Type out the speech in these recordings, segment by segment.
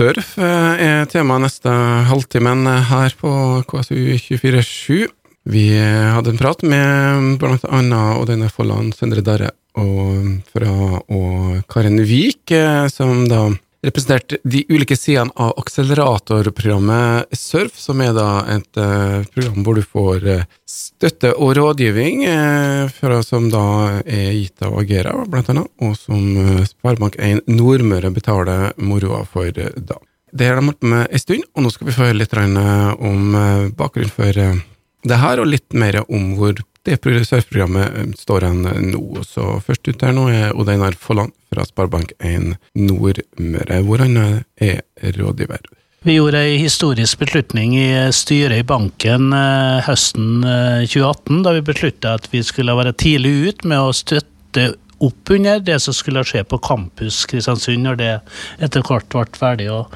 surf eh, er tema neste halvtimen her på KSU247. Vi hadde en prat med blant annet Odd Folland, Sindre Darre og fra og Karen Vik, som da representert de ulike sidene av akseleratorprogrammet Surf, som er da et uh, program hvor du får uh, støtte og rådgivning, uh, fra, som da er gitt av Agera, blant annet, og som uh, Sparebank1 Nordmøre betaler moroa for da. Det har de holdt på med en stund, og nå skal vi få høre litt om bakgrunnen for det her, og litt mer om hvor det surfprogrammet eh, står hen eh, nå. Så først ut her nå er Odd Einar Folland fra Sparebank1 Nordmøre, hvor han er rådgiver. Vi gjorde ei historisk beslutning i styret i banken høsten 2018, da vi besluttet at vi skulle være tidlig ut med å støtte oppunder det som skulle skje på Campus Kristiansund når det etter hvert ble ferdig. Og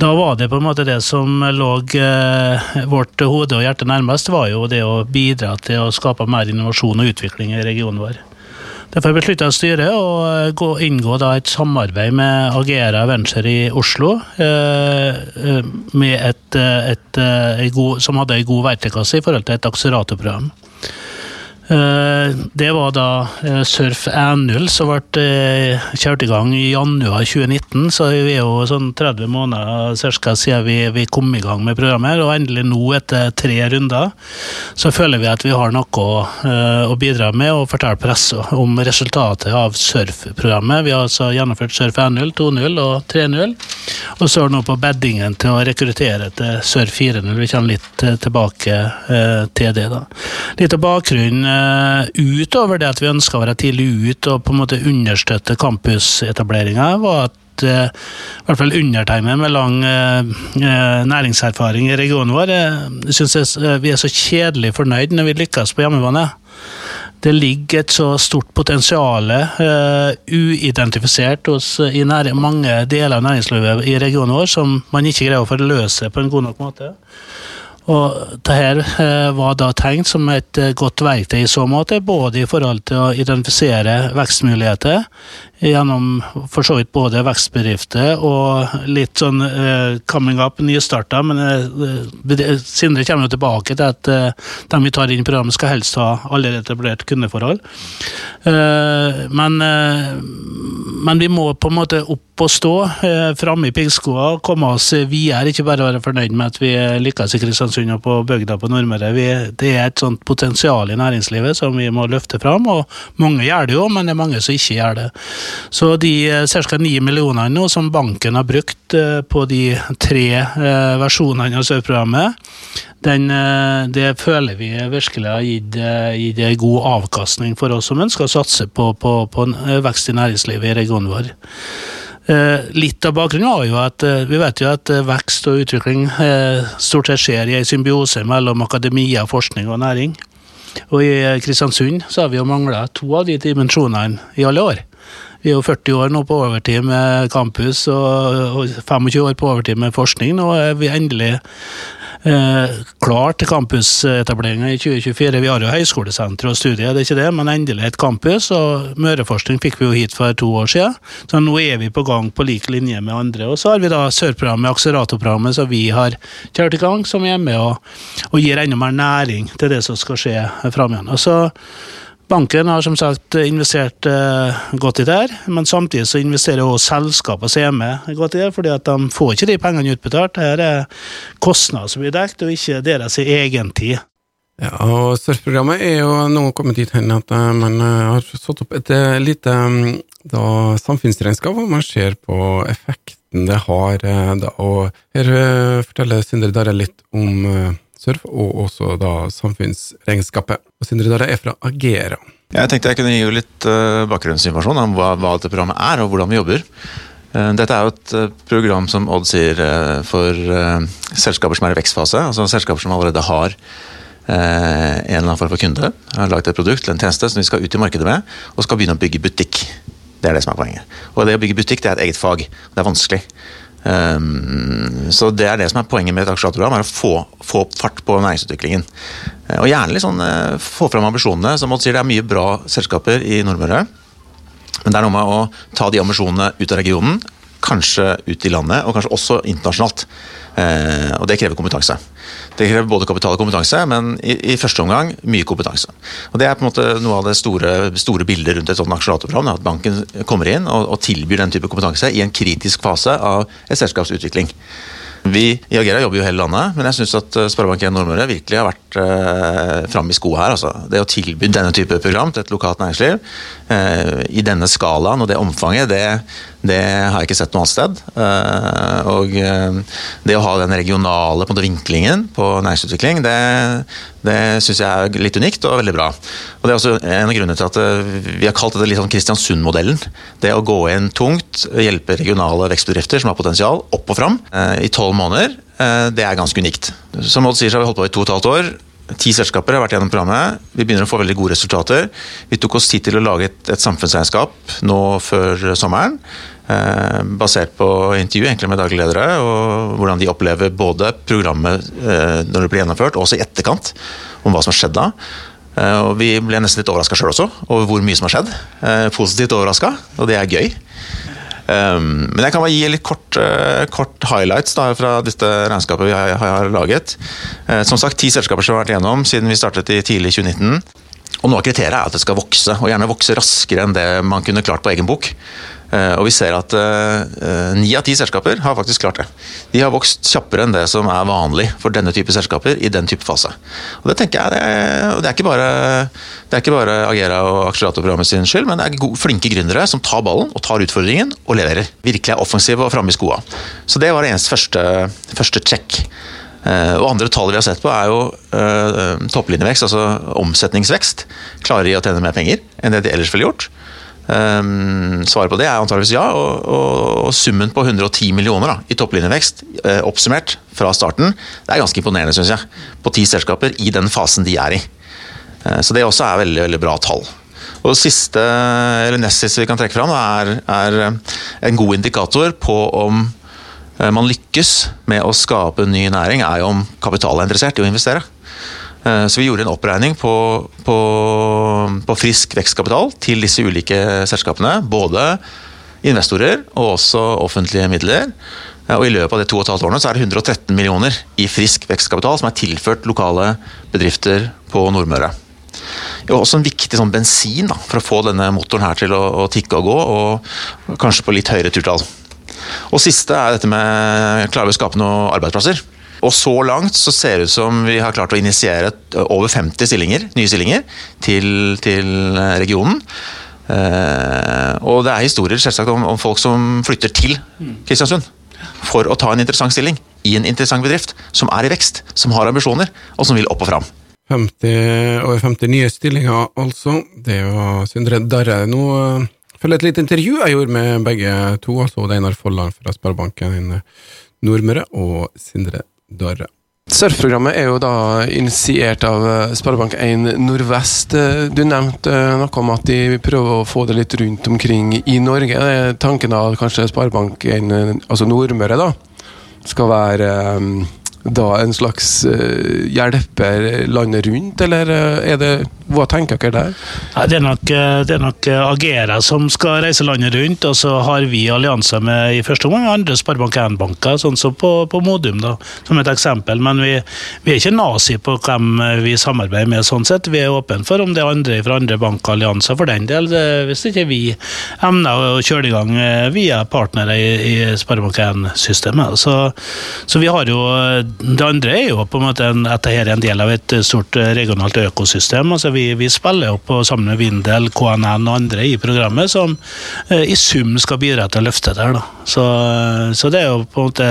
da var det på en måte det som lå eh, vårt hode og hjerte nærmest, var jo det å bidra til å skape mer innovasjon og utvikling i regionen vår. Derfor beslutta styret å gå, inngå et samarbeid med Agera Venture i Oslo, eh, eh et, eh, et, et, som hadde en god verktøykasse i forhold til et akseleratorprogram. Eh, det var da eh, Surf 1.0 som ble eh, kjørt i gang i januar 2019, så vi er jo sånn 30 måneder cirka siden vi, kom i gang med programmet. Og endelig nå, etter tre runder, så føler vi at vi har noe å bidra med og fortelle pressa om resultatet av Surf-programmet. Vi har altså gjennomført Surf 1.0, 2.0 og 3.0, og så er det nå på beddingen til å rekruttere til Surf 4.0. Vi kommer litt tilbake til det. da. Litt av bakgrunnen utover det at vi ønska å være tidlig ut og på en måte understøtte campusetableringa, var at uh, i hvert fall undertegnede med lang uh, næringserfaring i regionen vår, syns vi er så kjedelig fornøyd når vi lykkes på hjemmebane. Det ligger et så stort potensial uh, uidentifisert hos, i mange deler av næringslivet i regionen vår som man ikke greier å forløse på en god nok måte. Og dette eh, var da tenkt som et eh, godt verktøy i så måte, både i forhold til å identifisere vekstmuligheter gjennom for så vidt både vekstbedrifter og litt sånn uh, coming up, nystarta. Men uh, Sindre kommer jo tilbake til at uh, de vi tar inn i programmet, skal helst ha allerede etablert kundeforhold. Uh, men, men, vi må på en måte opp og stå uh, framme i piggskoa komme oss videre. Ikke bare være fornøyd med at vi lykkes i Kristiansund og på bygda på Nordmøre. det er et sånt potensial i næringslivet som vi må løfte fram, og mange gjør det jo, men det er mange som ikke gjør det. Så de eh, ca. 9 millionene nå som banken har brukt eh, på de tre eh, versjonene av Sør-programmet, det føler vi virkelig har gitt, gitt en god avkastning for oss som ønsker å satse på, på, på vekst i næringslivet i regionen vår. Litt av bakgrunnen var jo at vi vet jo at vekst og utvikling stort sett skjer i en symbiose mellom akademia, forskning og næring. Og i Kristiansund så har vi jo mangla to av de dimensjonene i alle år. Vi er jo 40 år nå på overtid med campus og, 25 år på overtid med forskning. Nå er vi endelig eh, klar til campusetableringa i 2024. Vi har jo høyskolesenter og studier, det er ikke det, men endelig et campus. og Møreforskning fikk vi jo hit for to år siden, så nå er vi på gang på lik linje med andre. Og så har vi da Sørprogrammet, akseleratorprogrammet, som vi har kjørt i gang, som er med og, og gir enda mer næring til det som skal skje framover. Banken har som sagt investert uh, godt i det, her, men samtidig så investerer også selskapene som er med godt i det, fordi at de får ikke de pengene utbetalt. Her er kostnader som blir dekket, og ikke deres egen tid. Ja, og Surfprogrammet er jo nå kommet dit hen at uh, man har satt opp et lite um, da, samfunnsregnskap, hvor man ser på effekten det har. Da, og her forteller Sindre Darre litt om surf, og også da samfunnsregnskapet. Og Sindre Dara er fra Agera. Jeg tenkte jeg kunne gi litt uh, bakgrunnsinformasjon om hva, hva, dette programmet er, og hvordan vi jobber. Uh, dette er jo et uh, program som Odd sier for selskaper som er i vekstfase. altså Selskaper som allerede har en eller annen form for kunde. Har lagd et produkt eller en tjeneste som de skal ut i markedet med, og skal begynne å bygge butikk. Det er det som er poenget. Og det å bygge butikk det er et eget fag. Det er vanskelig. Um, så det er det som er poenget med et aksjeprogram, er å få, få fart på næringsutviklingen. Uh, og gjerne liksom, få fram ambisjonene. Som Odd sier, det er mye bra selskaper i Nordmøre. Men det er noe med å ta de ambisjonene ut av regionen, kanskje ut i landet, og kanskje også internasjonalt. Eh, og det krever kompetanse. Det krever både kapital og kompetanse, men i, i, første omgang mye kompetanse. Og Det er på en måte noe av det store, store bildet rundt et sånt aksjelatorprogram. At banken kommer inn og, og, tilbyr den type kompetanse i en kritisk fase av et selskaps utvikling. Vi i Agera jobber jo hele landet, men jeg syns at eh, Sparebank1 Nordmøre virkelig har vært eh, framme i skoa her. Altså. Det å tilby denne type program til et lokalt næringsliv eh, i denne skalaen og det omfanget, det, det, har jeg ikke sett noe annet sted. Eh, og eh, det å ha den regionale på vinklingen på næringsutvikling, det, det syns jeg er litt unikt og veldig bra. Og Det er også en av grunnene til at eh, vi har kalt det litt sånn Kristiansund-modellen. Det å gå inn tungt, hjelpe regionale vekstbedrifter som har potensial, opp og fram i tolv måneder, det er ganske unikt. Som Odd sier, så har vi holdt på i to og et halvt år. Ti selskaper har vært gjennom programmet. Vi begynner å få veldig gode resultater. Vi tok oss tid til å lage et, et samfunnsregnskap nå før sommeren. Eh, basert på intervju egentlig med daglige ledere, og hvordan de opplever både programmet eh, når det blir gjennomført, og også i etterkant, om hva som har skjedd da. Eh, og Vi ble nesten litt overraska sjøl også, over hvor mye som har skjedd. Positivt overraska, og det er gøy. Men jeg kan bare gi litt kort, kort highlights da, fra dette regnskapet vi har, har laget. Som sagt, Ti selskaper som har vært igjennom siden vi startet i tidlig 2019. Og Noe av kriteriet er at det skal vokse, og gjerne vokse raskere enn det man kunne klart på egen bok. Eh, og vi ser at eh, ni av ti selskaper har faktisk klart det. De har vokst kjappere enn det som er vanlig for denne type selskaper i den type fase. Og Det tenker jeg, det er, det er ikke bare, det er ikke bare Agera og akseleratorprogrammet sin skyld, men det er gode, flinke gründere som tar ballen og tar utfordringen og leverer. Virkelig er offensive og framme i skoa. Så det var det eneste første, første check. Uh, og Andre tall vi har sett på, er jo uh, topplinjevekst, altså omsetningsvekst. Klarer de å tjene mer penger enn det de ellers ville gjort? Um, svaret på det er antageligvis ja, og, og, og, summen på 110 millioner da, i topplinjevekst, uh, oppsummert fra starten, det er ganske imponerende, syns jeg. På ti selskaper i den fasen de er i. Uh, så det også er veldig, veldig bra tall. Og siste, eller nest siste vi kan trekke fram, er, er en god indikator på om man lykkes med å skape ny næring, er jo om kapital er interessert i å investere. Eh, så vi gjorde en oppregning på, på, på, frisk vekstkapital til disse ulike selskapene. Både investorer og også offentlige midler. Eh, og I løpet av de to og et halvt årene så er det 113 millioner i frisk vekstkapital som er tilført lokale bedrifter på Nordmøre. Det er også en viktig sånn bensin da, for å få denne motoren her til å, å tikke og gå, og kanskje på litt høyere turtall. Og siste er dette med klarer vi å skape noen arbeidsplasser. Og så langt så ser det ut som vi har klart å initiere over 50 stillinger, nye stillinger til, til regionen. Uh, og det er historier selvsagt om, om, folk som flytter til Kristiansund for å ta en interessant stilling i en interessant bedrift som er i vekst, som har ambisjoner, og som vil opp og fram. 50, over 50 nye stillinger, altså. Det var Sindre Darre. Nå følger følger et lite intervju jeg gjorde med begge to, altså Einar Folland fra Sparebanken Nordmøre og Sindre Darre. Surfprogrammet er jo da initiert av eh, Sparebank1 Nordvest. Eh, du nevnte eh, noe om at de prøver å få det litt rundt omkring i Norge. Tanken av kanskje Sparebank1, altså Nordmøre, da, skal være da en slags uh, hjelper landet rundt, eller uh, er det hva tenker dere der? Nei, det, er nok, eh, det nok Agera som skal reise landet rundt, og så har vi allianser med i første omgang andre Sparebank 1-banker, sånn som på, på, Modum, da, som et eksempel. Men vi, vi, er ikke nazi på hvem vi samarbeider med, sånn sett. Vi er åpne for om det er andre fra andre bankallianser, for den del. Det, hvis ikke vi emner å kjøre i gang via partnere i, i Sparebank 1-systemet. Så, så vi har jo det andre er jo på en måte at dette er en del av et stort regionalt økosystem. altså Vi, vi spiller jo på sammen med Vindel, KNN og andre i programmet som eh, i sum skal bidra til å løfte det. Så, så det er jo på en måte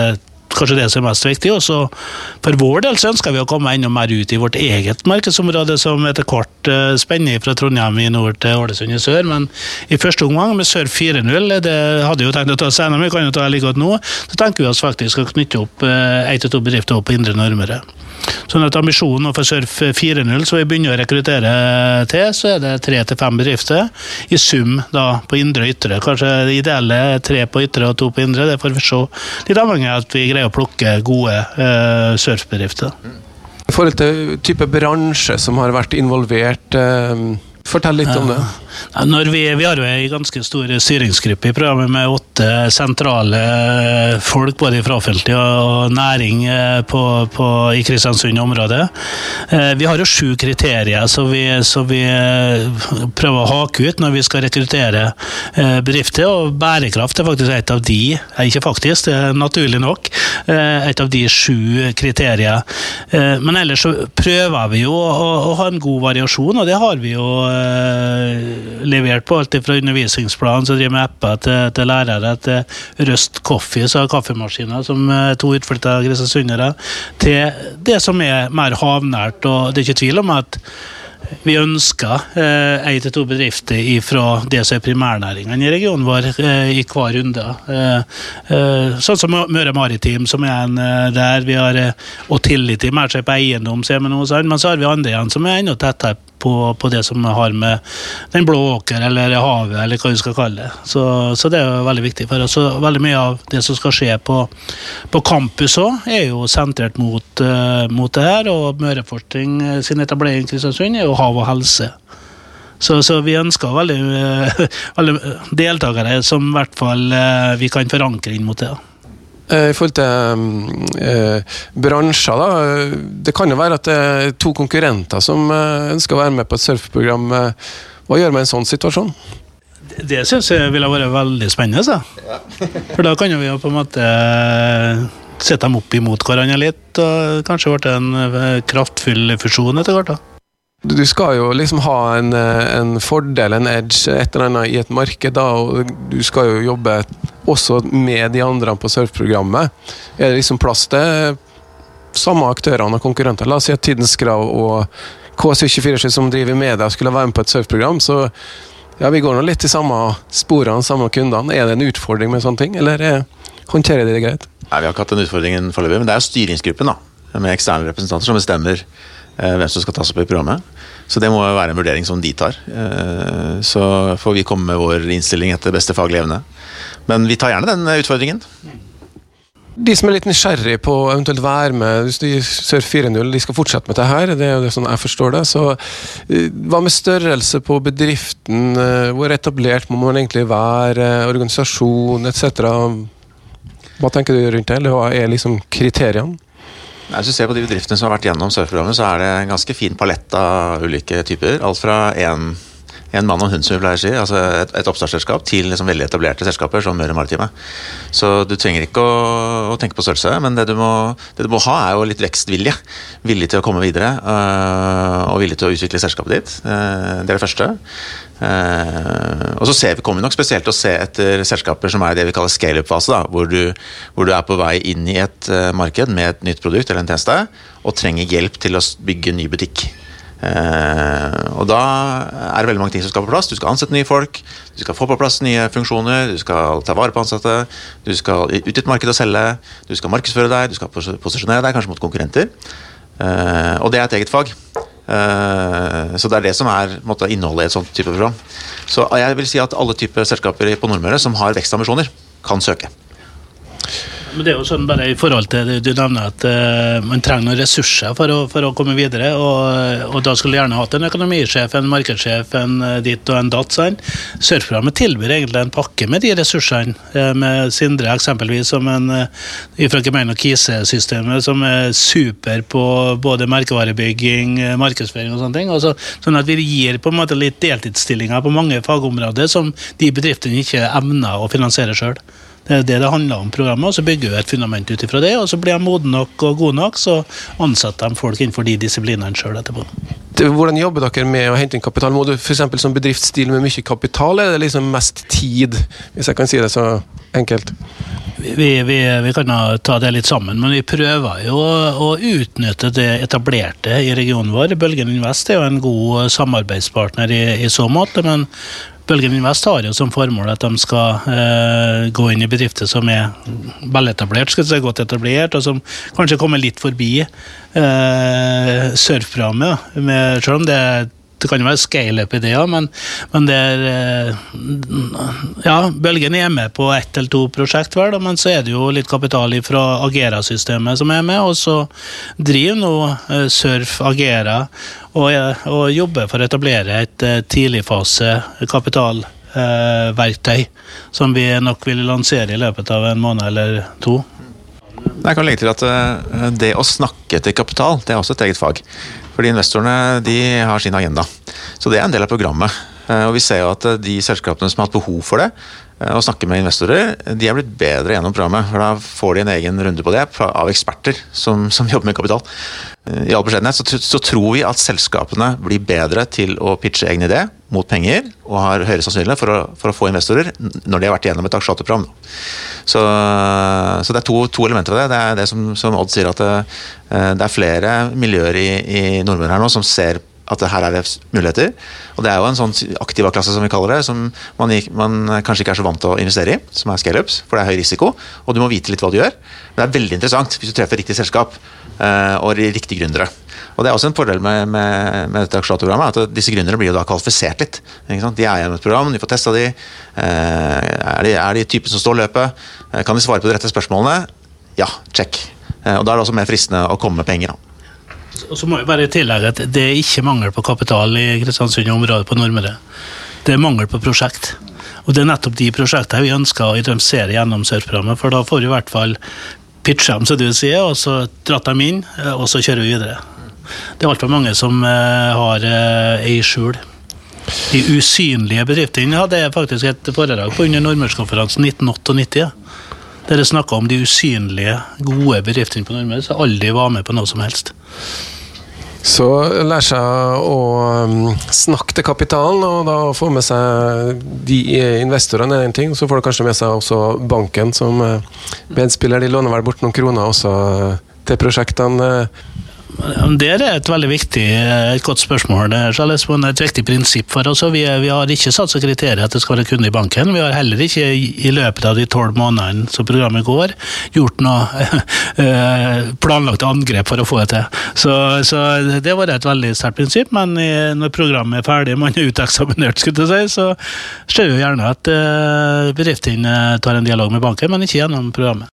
kanskje det som er mest viktig. Også for vår del så ønsker vi å komme enda mer ut i vårt eget markedsområde, som etter hvert uh, spenner fra Trondheim i nord til Ålesund i sør. Men i første omgang med Sør 4.0, det hadde jo tenkt å ta senere, men vi kan jo ta like godt nå, så tenker vi oss faktisk å knytte opp én til to bedrifter opp på Indre Nordmøre. Sånn at Ambisjonen for Surf 4.0, som vi begynner å rekruttere til, så er det tre til fem bedrifter. I sum da på indre og ytre. Kanskje det ideelle er tre på ytre og to på indre. Det får vi se. Litt avhengig av at vi greier å plukke gode uh, surfbedrifter. I forhold til type bransje som har vært involvert uh, Fortell litt om det. Vi, vi har jo en ganske stor styringsgruppe i programmet med åtte sentrale folk, både fra offentlig og næring eh, på, på, i Kristiansund-området. Eh, vi har jo sju kriterier som vi, vi eh, prøver å hake ut når vi skal rekruttere bedrifter, og bærekraft er faktisk et av de, ikke faktisk, det er naturlig nok, et av de sju kriterier. Men ellers så prøver vi jo å, å ha en god variasjon, og det har vi jo levert på. Alt fra undervisningsplan som driver med apper til, til lærere, til Røst Coffee, som har kaffemaskiner som eh, to utflytta kristiansundere, til det som er mer havnært. og Det er ikke tvil om at vi ønsker eh, til to bedrifter fra det som er primærnæringene i regionen vår, eh, i hver runde. Eh, eh, sånn som Møre Maritim, som er en eh, der vi har Og tillit i mer seg på eiendom, ser vi nå. Men så har vi andre igjen som er enda tettere på, på, det som har med den blå åker eller havet, eller hva vi skal kalle det. Så, så det er jo veldig viktig for oss. Veldig mye av det som skal skje på, på campus òg, er jo sentrert mot, uh, mot det her. Og Møreforskning sin etablering i Kristiansund er jo hav og helse. Så, så, vi ønsker veldig uh, alle deltakere som i hvert fall vi kan forankre inn mot det. Eh, I forhold til eh, bransjer, da. Det kan jo være at det er to konkurrenter som eh, ønsker å være med på et surfprogram. Hva gjør man i en sånn situasjon? Det, det syns jeg ville vært veldig spennende. Så. For da kan vi jo på en måte sette dem opp imot hverandre litt, og kanskje ble en kraftfull fusjon etter hvert. da. Du skal jo liksom ha en, en, fordel, en edge, et eller annet i et marked, da, og du skal jo jobbe også med de andre på surfprogrammet. Er det liksom plass til samme aktørene og konkurrenter? La oss si at Tidens Krav og KSU247 som driver media, skulle være med på et surfprogram. så ja, Vi går nå litt i samme sporene, samme kundene. Er det en utfordring med sånne ting, eller er, håndterer de det greit? Nei, Vi har ikke hatt den utfordringen foreløpig, men det er jo styringsgruppen da, med eksterne representanter som bestemmer Eh, hvem som skal tas opp i programmet. Så det må være en vurdering som de tar. Eh, så får vi komme med vår innstilling etter beste faglige evne. Men vi tar gjerne den utfordringen. De som er litt nysgjerrig på å eventuelt være med hvis de Surf 4.0, de skal fortsette med det her. Det er jo det sånn jeg forstår det. Så eh, hva med størrelse på bedriften? Hvor etablert må man egentlig være? Organisasjon etc. Hva tenker du rundt det, eller hva er liksom kriteriene? Hvis du ser på de bedriftene som har vært gjennom surfprogrammet, så er det en ganske fin palett av ulike typer. Alt fra én en mann og hund, som vi pleier å si. Altså et, et oppstartsselskap til liksom veldig etablerte selskaper som Møre Maritime. Så du trenger ikke å, å tenke på størrelse, men det du, må, det du, må, ha, er jo litt vekstvilje. Villig til å komme videre, øh, og villig til å utvikle selskapet ditt. Øh, det er det første. Uh, og så ser vi, kommer vi nok spesielt til å se etter selskaper som er det vi kaller scale-up-fase, hvor, hvor, du er på vei inn i et uh, marked med et nytt produkt eller en tjeneste, og trenger hjelp til å bygge ny butikk. Eh, og da er det veldig mange ting som skal på plass. Du skal ansette nye folk, du skal få på plass nye funksjoner, du skal ta vare på ansatte, du skal ut i et marked og selge, du skal markedsføre deg, du skal posisjonere deg kanskje mot konkurrenter. Eh, og det er et eget fag. Eh, så det er det som er måtte, innholdet i et sånt type program. Så jeg vil si at alle typer selskaper på Nordmøre som har vekstambisjoner, kan søke. Men det er jo sånn bare i forhold til det du nevner at uh, man trenger noen ressurser for å, for å komme videre. Og, og, da skulle du gjerne hatt en økonomisjef, en markedssjef, en uh, ditt og en datt. Sånn. Surfprogrammet tilbyr egentlig en pakke med de ressursene. Uh, med Sindre eksempelvis som en fra Gemein og Kise-systemet som er super på både merkevarebygging, markedsføring og sånne ting. Altså, sånn at vi gir på en måte litt deltidsstillinger på mange fagområder som de bedriftene ikke evner å finansiere sjøl. Det er det det handler om programmet, og så bygger vi et fundament ut ifra det. og Så blir de modne nok og gode nok, så ansetter de folk innenfor de disiplinene sjøl etterpå. Hvordan jobber dere med å hente inn kapital? Må du f.eks. som bedriftsstil med mye kapital, eller er det liksom mest tid, hvis jeg kan si det så enkelt? Vi, vi, vi kan ta det litt sammen, men vi prøver jo å utnytte det etablerte i regionen vår. Bølgen Invest er jo en god samarbeidspartner i, i så måte, men Bølgen Invest har jo som formål at de skal eh, gå inn i bedrifter som er veletablert, skal si, godt etablert, og som kanskje kommer litt forbi eh, surfprogrammet. Selv om det det kan jo være scale-up-ideer, men, men det er eh, Ja, Bølgen er med på ett eller to prosjekt, vel, men så er det jo litt kapital fra Agera-systemet som er med, og så driver nå eh, Surf Agera og, og jobber for å etablere et tidligfase kapitalverktøy, som vi nok vil lansere i løpet av en måned eller to. Jeg kan legge til at eh, Det å snakke til kapital det er også et eget fag. Fordi Investorene de har sin agenda. Så det er en del av programmet. Eh, og Vi ser jo at eh, de selskapene som har hatt behov for det, å snakke med investorer, de er blitt bedre gjennom programmet. for Da får de en egen runde på det av eksperter som, som jobber med kapital. I all beskjedenhet så, så, tror vi at selskapene blir bedre til å pitche egen idé mot penger, og har høyere sannsynlighet for, for, å få investorer når de har vært gjennom et aksjeprogram. Så, så, det er to, to, elementer av det. Det er det som, som Odd sier, at det, det er flere miljøer i, i Nordmøre her nå som ser at her er det muligheter. Og det er jo en sånn aktiva-klasse som vi kaller det, som man, man, kanskje ikke er så vant til å investere i, som er scaleups, for det er høy risiko, og du må vite litt hva du gjør. Men det er veldig interessant hvis du treffer riktig selskap uh, og riktige gründere. Og Det er også en fordel med, med, med dette aksjelatorprogrammet, at disse gründerne blir jo da kvalifisert litt. De er gjennom et program, de får testa de. Uh, er de, er de typen som står løpet? Uh, kan de svare på de rette spørsmålene? Ja, check. og Da er det også mer fristende å komme med penger. da. Og så må jeg bare tillegge at Det er ikke mangel på kapital i Kristiansund og området på Nordmøre. Det er mangel på prosjekt. Og Det er nettopp de prosjektene vi ønsker å identifisere gjennom surfprogrammet, for da får vi i hvert fall pitcha dem, som du sier, og så dratt dem inn, og så kjører vi videre. Det er altfor mange som uh, har uh, ei skjul. De usynlige bedriftene hadde jeg faktisk et foredrag på under Nordmørskonferansen 1998. Der jeg snakka om de usynlige, gode bedriftene på Nordmøre som aldri var med på noe som helst. Så lære seg å um, snakke til kapitalen, og da få med seg de investorene er én ting. Så får du kanskje med seg også banken som uh, medspiller. De låner vel bort noen kroner også uh, til prosjektene. Det er et veldig viktig, et godt spørsmål. Det er et viktig prinsipp for oss. Vi, vi har ikke satt som kriterium at det skal være kunde i banken. Vi har heller ikke i løpet av de tolv månedene som programmet går, gjort noe eh, planlagt angrep for å få det til. Så, så det vært et veldig sterkt prinsipp. Men når programmet er ferdig, man er uteksaminert, skulle jeg si, så ser vi gjerne at eh, bedriftene tar en dialog med banken, men ikke gjennom programmet.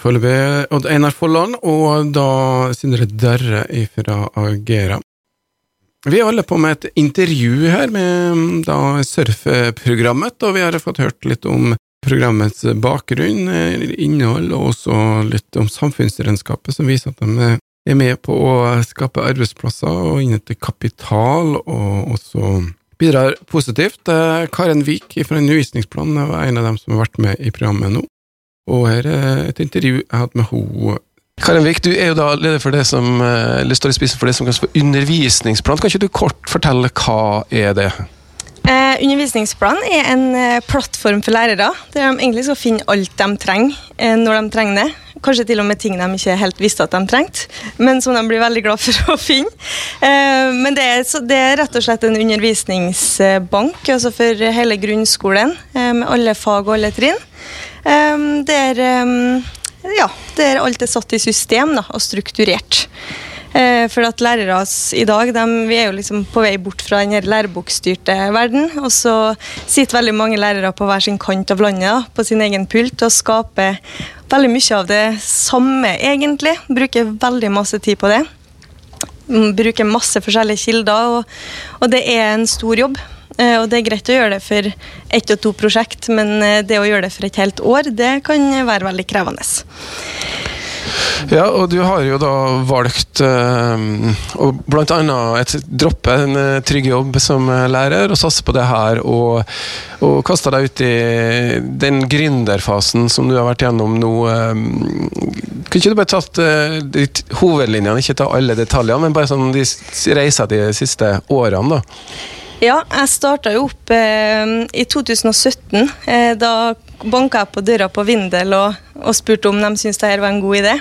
Foreløpig Odd Einar Folland, og da Sindre Derre fra Agera. Vi er alle på med et intervju her med da surfeprogrammet, og vi har fått hørt litt om programmets bakgrunn, innhold, og også litt om samfunnsregnskapet, som viser at de er med på å skape arbeidsplasser og innhente kapital, og også bidrar positivt. Karen Vik fra Undervisningsplanen var en av dem som har vært med i programmet nå. Og her er et intervju jeg hadde med henne. Karin Vik, du er jo da leder for det som, eh, eller står i spissen for det som kalles for undervisningsplan. Kan ikke du kort fortelle hva er det? Eh, undervisningsplan er en eh, plattform for lærere, der de egentlig skal finne alt de trenger eh, når de trenger det. Kanskje til og med ting de ikke helt visste at de trengte, men som de blir veldig glad for å finne. Eh, men det er, det er, rett og slett en undervisningsbank altså for hele grunnskolen, eh, med alle fag og alle trinn. Um, der, um, ja, der alt er satt i system da, og strukturert. Uh, for at lærere i dag de, vi er jo liksom på vei bort fra den lærebokstyrte verden. Og så sitter veldig mange lærere på hver sin kant av landet på sin egen pult og skaper veldig mye av det samme, egentlig. Bruker veldig masse tid på det. Mm, bruker masse forskjellige kilder, og, og det er en stor jobb. Eh, og det er greit å gjøre det for ett og to prosjekt, men eh, det å gjøre det for et helt år, det kan være veldig krevende. Ja, og du har jo da valgt øh, blant annet droppe en trygg jobb som lærer og satse på det her, og, og kaste deg ut i den gründerfasen som du har vært gjennom nå. Kunne ikke du bare tatt uh, hovedlinjene, ikke ta alle detaljene, men bare sånn de reiser de siste årene, da? Ja, jeg starta jo opp eh, i 2017. Eh, da banka jeg på døra på Vindel og, og spurte om de syntes dette var en god idé.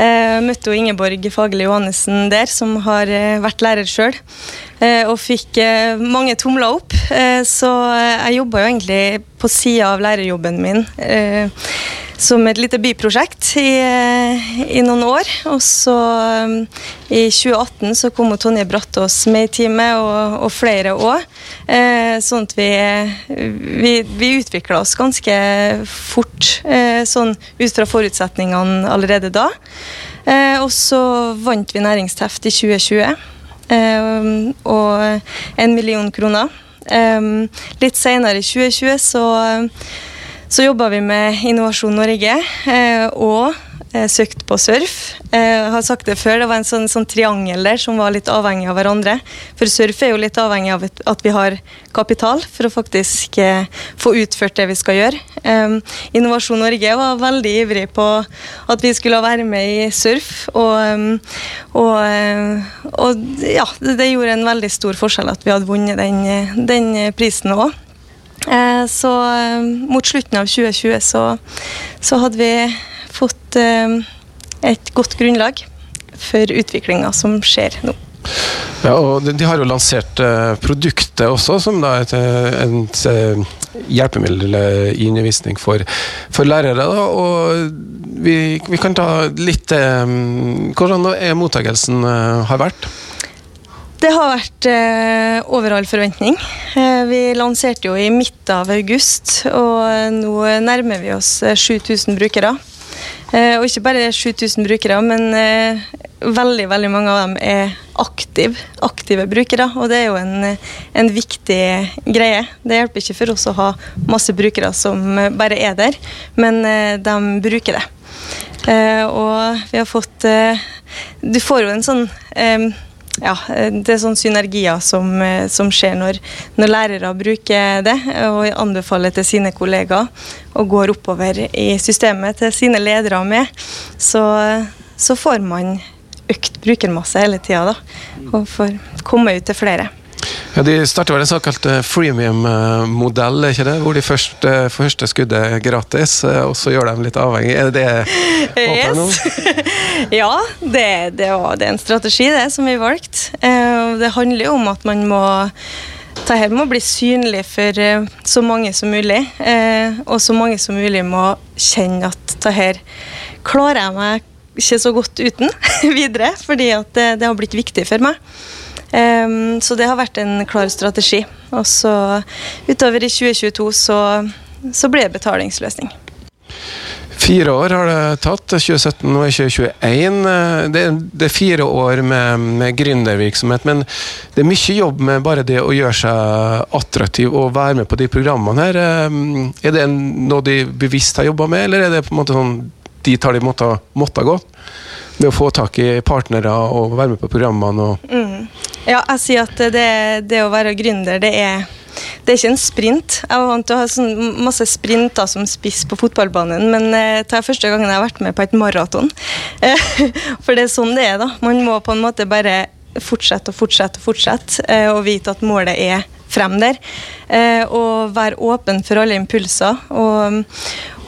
Eh, møtte Ingeborg Fagerli Johannessen der, som har eh, vært lærer sjøl. Eh, og fikk eh, mange tomler opp. så jeg jobba jo egentlig på sida av lærerjobben min som et lite byprosjekt i, i, noen år. Og så i 2018 så kom Tonje Brattås med i teamet, og, og flere òg. Eh, sånn at vi, vi, vi utvikla oss ganske fort, eh, sånn ut fra forutsetningene allerede da. Eh, og så vant vi næringsteft i 2020. og en million kroner. litt senere i 2020 så så jobba vi med Innovasjon Norge eh, og eh, søkt på surf. Eh, jeg har sagt det før, det var en sånn, sånn, triangel der som var litt avhengig av hverandre. For surf er jo litt avhengig av at vi har kapital for å faktisk få utført det vi skal gjøre. Innovasjon Norge var veldig ivrig på at vi skulle være med i surf, og, og, og ja, det gjorde en veldig stor forskjell at vi hadde vunnet den, den prisen òg. Eh, så eh, mot slutten av 2020 så, så hadde vi eh, et godt grunnlag for utviklinga som skjer nå. Ja, og De har jo lansert produktet også, som da et, et hjelpemiddel i undervisning for, for lærere. Da. og vi, vi, kan ta litt Hvordan er mottakelsen har vært? Det har vært eh, over all forventning. Eh, vi lanserte jo i midten av august, og nå nærmer vi oss 7000 eh, brukere. Eh, og ikke bare 7000 brukere, men eh, veldig veldig mange av dem er aktiv, aktive brukere. Og det er jo en, en, viktig greie. Det hjelper ikke for oss å ha masse brukere som bare er der, men eh, de bruker det. og vi har fått Du får jo en sånn ja, det er sånne synergier som, eh, som skjer når, når, lærere bruker det og anbefaler til sine kollegaer og går oppover i systemet til sine ledere med, så, så får man økt brukermasse hele tida og får komme ut til flere. Ja, De starter vel en såkalt freemium-modell, ikke det? hvor de først får første skuddet gratis, eh, og så gjør de litt avhengig. Er det det nå? ja, det, det, var, det er en strategi det som vi valgte. Eh, det handler jo om at man må dette må bli synlig for eh, så mange som mulig. Og så mange som mulig må kjenne at dette klarer jeg meg ikke så godt uten videre, fordi at det, det har blitt viktig for meg. Um, så det har vært en klar strategi. Og så utover i 2022 så, så ble det betalingsløsning. Fire år har det tatt. 2017 og 2021. Det er, det er fire år med, med gründervirksomhet, men det er mye jobb med bare det å gjøre seg attraktiv og være med på de programmene her. Er det noe de bevisst har jobba med, eller er det på en måte sånn dit har de måttet, måttet gå? Med å få tak i partnere og være med på programmene? og mm. Ja, jeg sier at det, det å være gründer, det er det er ikke en sprint. Jeg var vant til å ha sånn masse sprinter som spiss på fotballbanen, men eh, det er første gangen jeg har vært med på et maraton. For det er sånn det er, da. Man må på en måte bare fortsette og fortsette og fortsette, eh, og vite at målet er frem der. Eh, og være åpen for alle impulser. Og,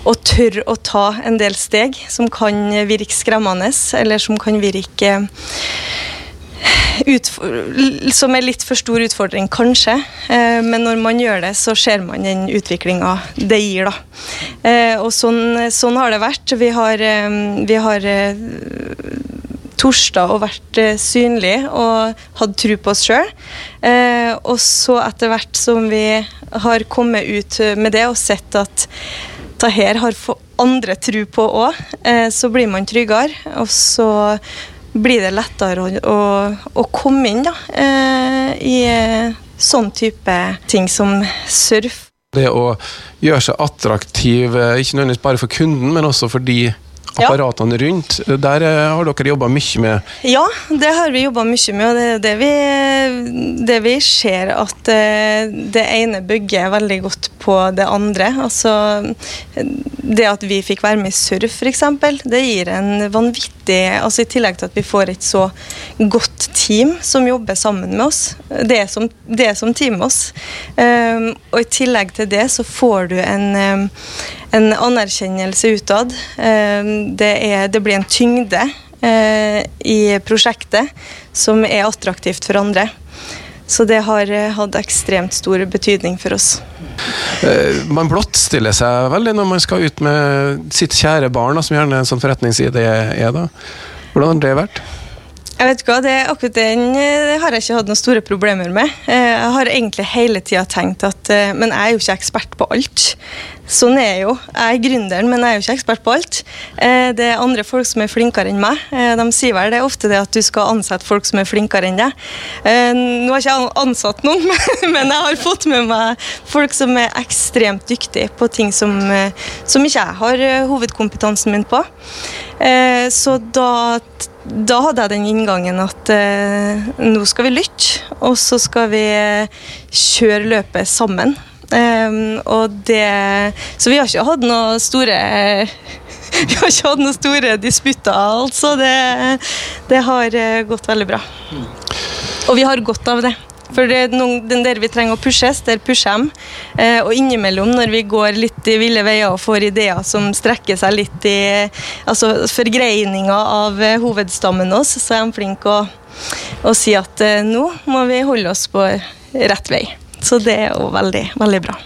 og tørre å ta en del steg som kan virke skremmende, eller som kan virke som er litt for stor utfordring, kanskje. Eh, men når man gjør det, så ser man den utviklinga det gir, da. Eh, og sånn, sånn, har det vært. Vi har, eh, vi har torsdag og vært synlig og hatt tro på oss sjøl. og så etter hvert som vi har kommet ut med det og sett at det her har andre tro på òg, så blir man tryggere. Og så blir det lettere å, å, å komme inn da, eh, i eh, sånn type ting som surf. Det å gjøre seg attraktiv, eh, ikke nødvendigvis bare for kunden, men også for de apparatene rundt. Der har dere jobba mye med? Ja, det har vi jobba mye med. og det, det, vi, det vi ser at det ene bygger veldig godt på det andre. Altså, det at vi fikk være med i surf, f.eks., det gir en vanvittig altså I tillegg til at vi får et så godt team som jobber sammen med oss. Det er som, det er som team med oss. Um, og i tillegg til det så får du en, um, en anerkjennelse utad. Um, det, er, det, blir en tyngde uh, i prosjektet som er attraktivt for andre. Så det har eh, hatt ekstremt stor betydning for oss. Eh, Man blottstiller seg veldig når man skal ut med sitt kjære barn, som gjerne en sånn forretningside er. da. Hvordan har det vært? Jeg vet ikke det, Akkurat den eh, det har jeg ikke hatt noen store problemer med. Eh, Jeg har egentlig hele tida tenkt at eh, Men jeg er jo ikke ekspert på alt. Sånn er jeg jo. Jeg er gründeren, men jeg er jo ikke ekspert på alt. Det er andre folk som er flinkere enn meg. De sier vel det er ofte det at du skal ansette folk som er flinkere enn deg. Nå har ikke jeg ansatt noen, men jeg har fått med meg folk som er ekstremt dyktige på ting som, som ikke jeg har hovedkompetansen min på. Så da da hadde jeg den inngangen at eh, nå skal vi lytte, og så skal vi eh, kjøre løpet sammen. Em, og det Så vi har ikke hatt noe store Vi har ikke hatt noen store disputter, altså. Det, det har eh, gått veldig bra. Og vi har godt av det. For det er noen, den der vi trenger å pushes, der pusher de. Eh, og innimellom, når vi går litt i ville veier og får ideer som strekker seg litt i altså forgreininga av eh, hovedstammen oss, så er de flinke å, å si at eh, nå må vi holde oss på rett vei. Så det er jo veldig, veldig bra.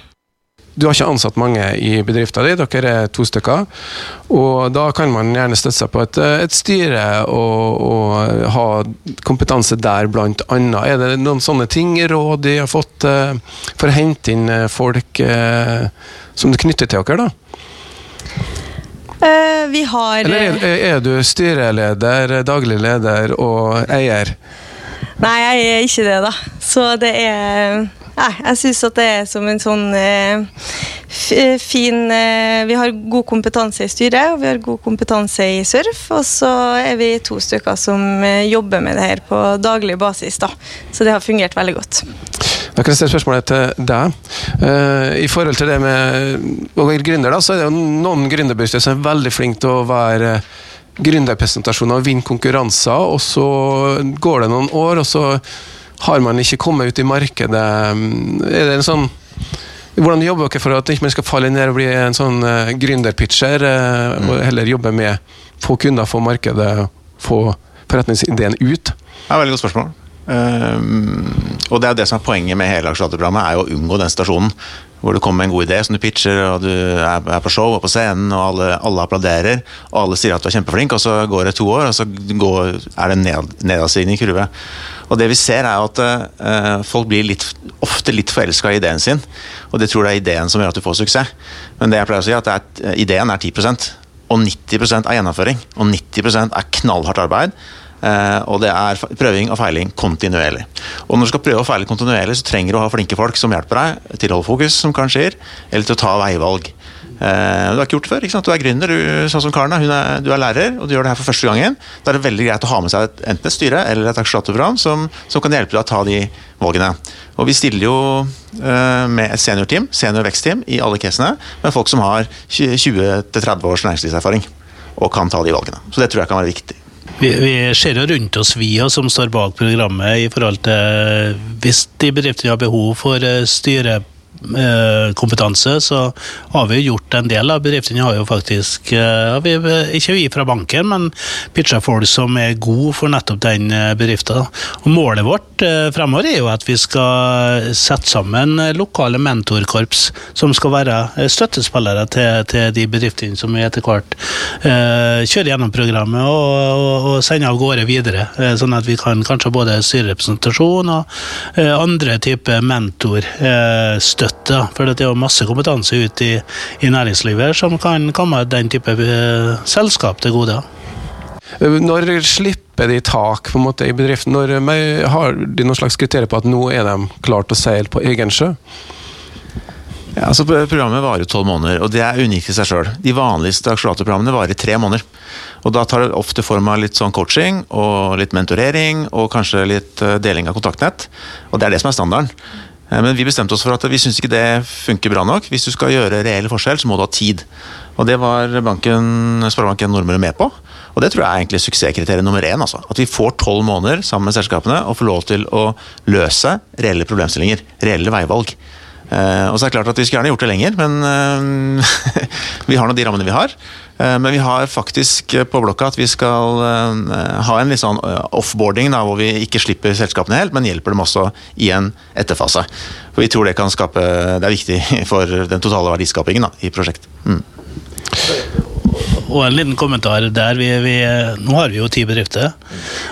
Du har ikke ansatt mange i bedriften din, dere er to stykker. Og da kan man gjerne støtte seg på et, et styre og, og ha kompetanse der, blant annet. Er det noen sånne ting, råd de har fått eh, for å hente inn eh, folk eh, som det knytter til dere, da? Vi har Eller er, er du styreleder, daglig leder og eier? Nei, jeg er ikke det, da. Så det er Nei, jeg syns at det er som en sånn eh, fin eh, Vi har god kompetanse i styret, og vi har god kompetanse i surf. Og så er vi to stykker som eh, jobber med det her på daglig basis, da. Så det har fungert veldig godt. Da kan jeg stille spørsmålet til deg. Uh, I forhold til det med å være gründer, da, så er det jo noen gründerbedrifter som er veldig flinke til å være gründerpresentasjoner og vinne konkurranser, og så går det noen år, og så har man ikke kommet ut i markedet. Er det en sånn hvordan jobber dere for at ikke man skal falle ned og bli en sånn uh, gründerpitcher, eh, og heller jobbe med få kunder, få markedet, få forretningsideen ut? Det er et veldig godt spørsmål. Ehm, og det er det som er poenget med hele aksjelaterprogrammet, er jo å unngå den situasjonen hvor du kommer med en god idé som du pitcher, og du er, på show og på scenen, og alle, alle applauderer, og alle sier at du er kjempeflink, og så går det to år, og så går, er det en ned, i kurve. Og det vi ser er at uh, folk blir litt, ofte litt forelska i ideen sin, og det tror det er ideen som gjør at du får suksess. Men det jeg pleier å si er at er, ideen er 10% og 90 er gjennomføring, og 90% er knallhardt arbeid. Eh, og det er prøving og feiling kontinuerlig. Og når du skal prøve og feile kontinuerlig, så trenger du å ha flinke folk som hjelper deg til å holde fokus, som Karen sier, eller til å ta veivalg. Eh, du har ikke gjort det før. ikke sant? Du er gründer, du, sånn som Karen er. Du er lærer, og du gjør det her for første gangen. Da er det veldig greit å ha med seg et, enten et styre eller et aksjelaterprogram som, som kan hjelpe deg å ta de valgene. Og vi stiller jo uh, med et seniorteam, senior vekstteam, i alle casene, med folk som har 20-30 års næringslivserfaring og kan ta de valgene. Så det tror jeg kan være viktig. Vi, vi ser jo rundt oss, via som står bak programmet, i forhold til hvis de bedriftene har behov for eh, styrekompetanse, så har vi gjort en del. av Bedriftene har jo faktisk, eh, vi, ikke vi fra banken, men pitcha folk som er gode for nettopp den eh, bedriften. Og Målet vårt eh, fremover er jo at vi skal sette sammen eh, lokale mentorkorps som skal være eh, støttespillere til, til de bedriftene som vi etter hvert eh, kjører gjennom programmet og, og, og sender av gårde videre. Eh, sånn at vi kan kanskje både styrerepresentasjon og eh, andre typer mentorstøtte. For det er jo masse kompetanse ute i, i næringslivet som kan komme den type eh, selskap til gode. Når slipper de tak på en måte i bedriften? Når eh, Har de noen slags kriterier på at nå er de klart å seile på egen sjø? Ja, altså Programmet varer tolv måneder, og det er unikt i seg sjøl. De vanligste aksjonatorprogrammene varer i tre måneder. Og Da tar det ofte form av litt sånn coaching og litt mentorering og kanskje litt eh, deling av kontaktnett. Og Det er det som er standarden. Eh, Men vi bestemte oss for at vi syns ikke det funker bra nok. Hvis du skal gjøre reell forskjell, så må du ha tid. Og Det var banken, Sparebanken Nordmøre med på. Og Det tror jeg er egentlig suksesskriteriet nummer én. Altså. At vi får tolv måneder sammen med selskapene og får lov til å løse reelle problemstillinger. Reelle veivalg. Eh, og så er det klart at Vi skulle gjerne gjort det lenger, men eh, vi har nå de rammene vi har. Eh, men vi har faktisk på blokka at vi skal ha en litt sånn offboarding, da, hvor vi ikke slipper selskapene helt, men hjelper dem også i en etterfase. For vi tror det kan skape Det er viktig for den totale verdiskapingen da, i prosjektet. Mm. Og en liten kommentar der. Vi, vi, nå har vi jo ti bedrifter.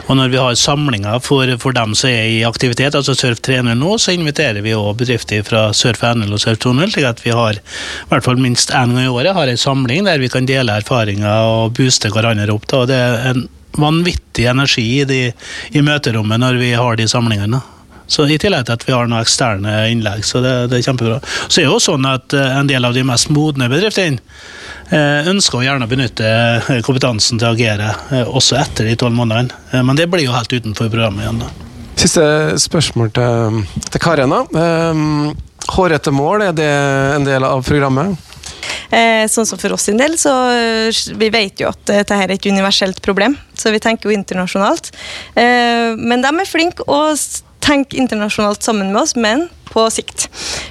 Og når vi har samlinger for, for dem som er i aktivitet, altså Surf 3.0 nå, så inviterer vi òg bedrifter fra Surf 1.0 og Surf 2.0, slik at vi har i hvert fall minst én gang i året har en samling der vi kan dele erfaringer og booste hverandre opp. Da. Det er en vanvittig energi i, de, i møterommet når vi har de samlingene. Så I tillegg til at vi har noen eksterne innlegg. så det, det er kjempebra. Så er det jo sånn at eh, En del av de mest modne bedriftene eh, ønsker å gjerne benytte eh, kompetansen til å agere også etter de tolv månedene. Men det blir jo helt utenfor programmet igjen. da. Siste spørsmål til, til Karen. Um, hårete mål, er det en del av programmet? Eh, sånn som For oss sin del, så vi vet jo at dette er et universelt problem, så vi tenker jo internasjonalt. Eh, men de er flinke å tenke internasjonalt sammen med oss, men på sikt.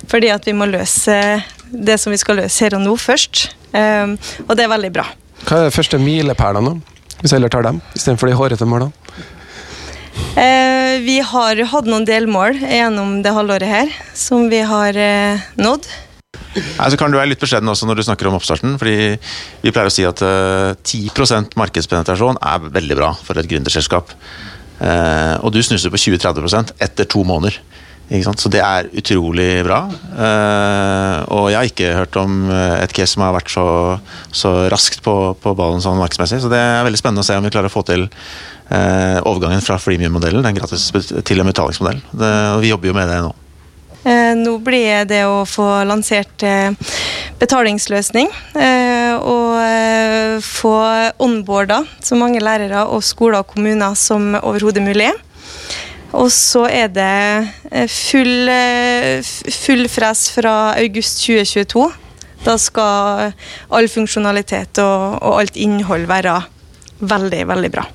Fordi at vi må løse det som vi skal løse her og nå først. Um, og det er veldig bra. Hva er de første milepælene, hvis jeg heller tar dem, istedenfor de hårete målene? Uh, vi har hatt noen delmål gjennom det halvåret her, som vi har uh, nådd. Altså kan du være litt beskjeden også når du snakker om oppstarten. fordi Vi pleier å si at uh, 10% markedspenetrasjon er veldig bra for et gründerselskap. Uh, og du snuser på 20-30% etter to måneder. Så det er utrolig bra. Uh, og jeg har ikke hørt om et case som har vært så, så raskt på, på, ballen sånn markedsmessig. Så det er veldig spennende å se om vi klarer å få til overgangen fra freemium-modellen den gratis til en betalingsmodell. Vi jobber jo med det nå. Nå blir det å få lansert betalingsløsning og få onboarda så mange lærere og skoler og kommuner som overhodet mulig. Og så er det full, full fres fra august 2022. Da skal all funksjonalitet og, og alt innhold være veldig, veldig bra.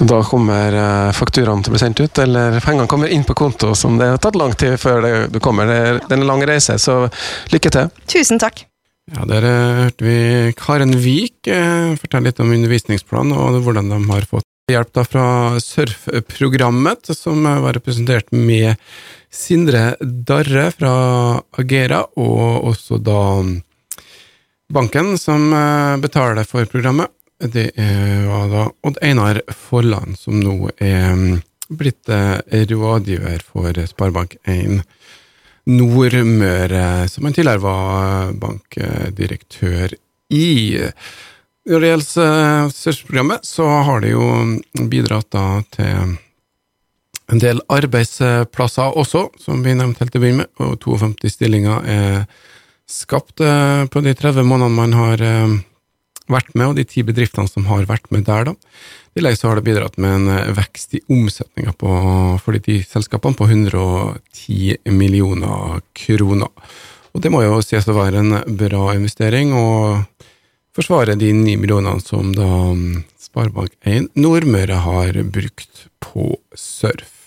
Da kommer fakturaene til å bli sendt ut, eller pengene kommer inn på konto, som det har tatt lang tid før det kommer. Det er en lang reise, så lykke til. Tusen takk. Ja, Der hørte vi Karen Vik eh, fortelle litt om undervisningsplanen og hvordan de har fått hjelp da fra Surf-programmet, som var representert med Sindre Darre fra Agera, og også da banken som betaler for programmet. Det var da Odd Einar Folland, som nå er blitt rådgiver for Sparebank1 Nordmøre, som han tidligere var bankdirektør i. Når det gjelder størrelsesprogrammet, så har det jo bidratt til en del arbeidsplasser også, som vi nevnte helt til å begynne med, og 52 stillinger er skapt på de 30 månedene man har vært med, og de ti bedriftene som har vært med der, da. I tillegg har det bidratt med en vekst i omsetninga for de ti selskapene på 110 millioner kroner. Og det må jo sies å være en bra investering, og forsvare de ni millionene som da Sparebank1 Nordmøre har brukt på surf.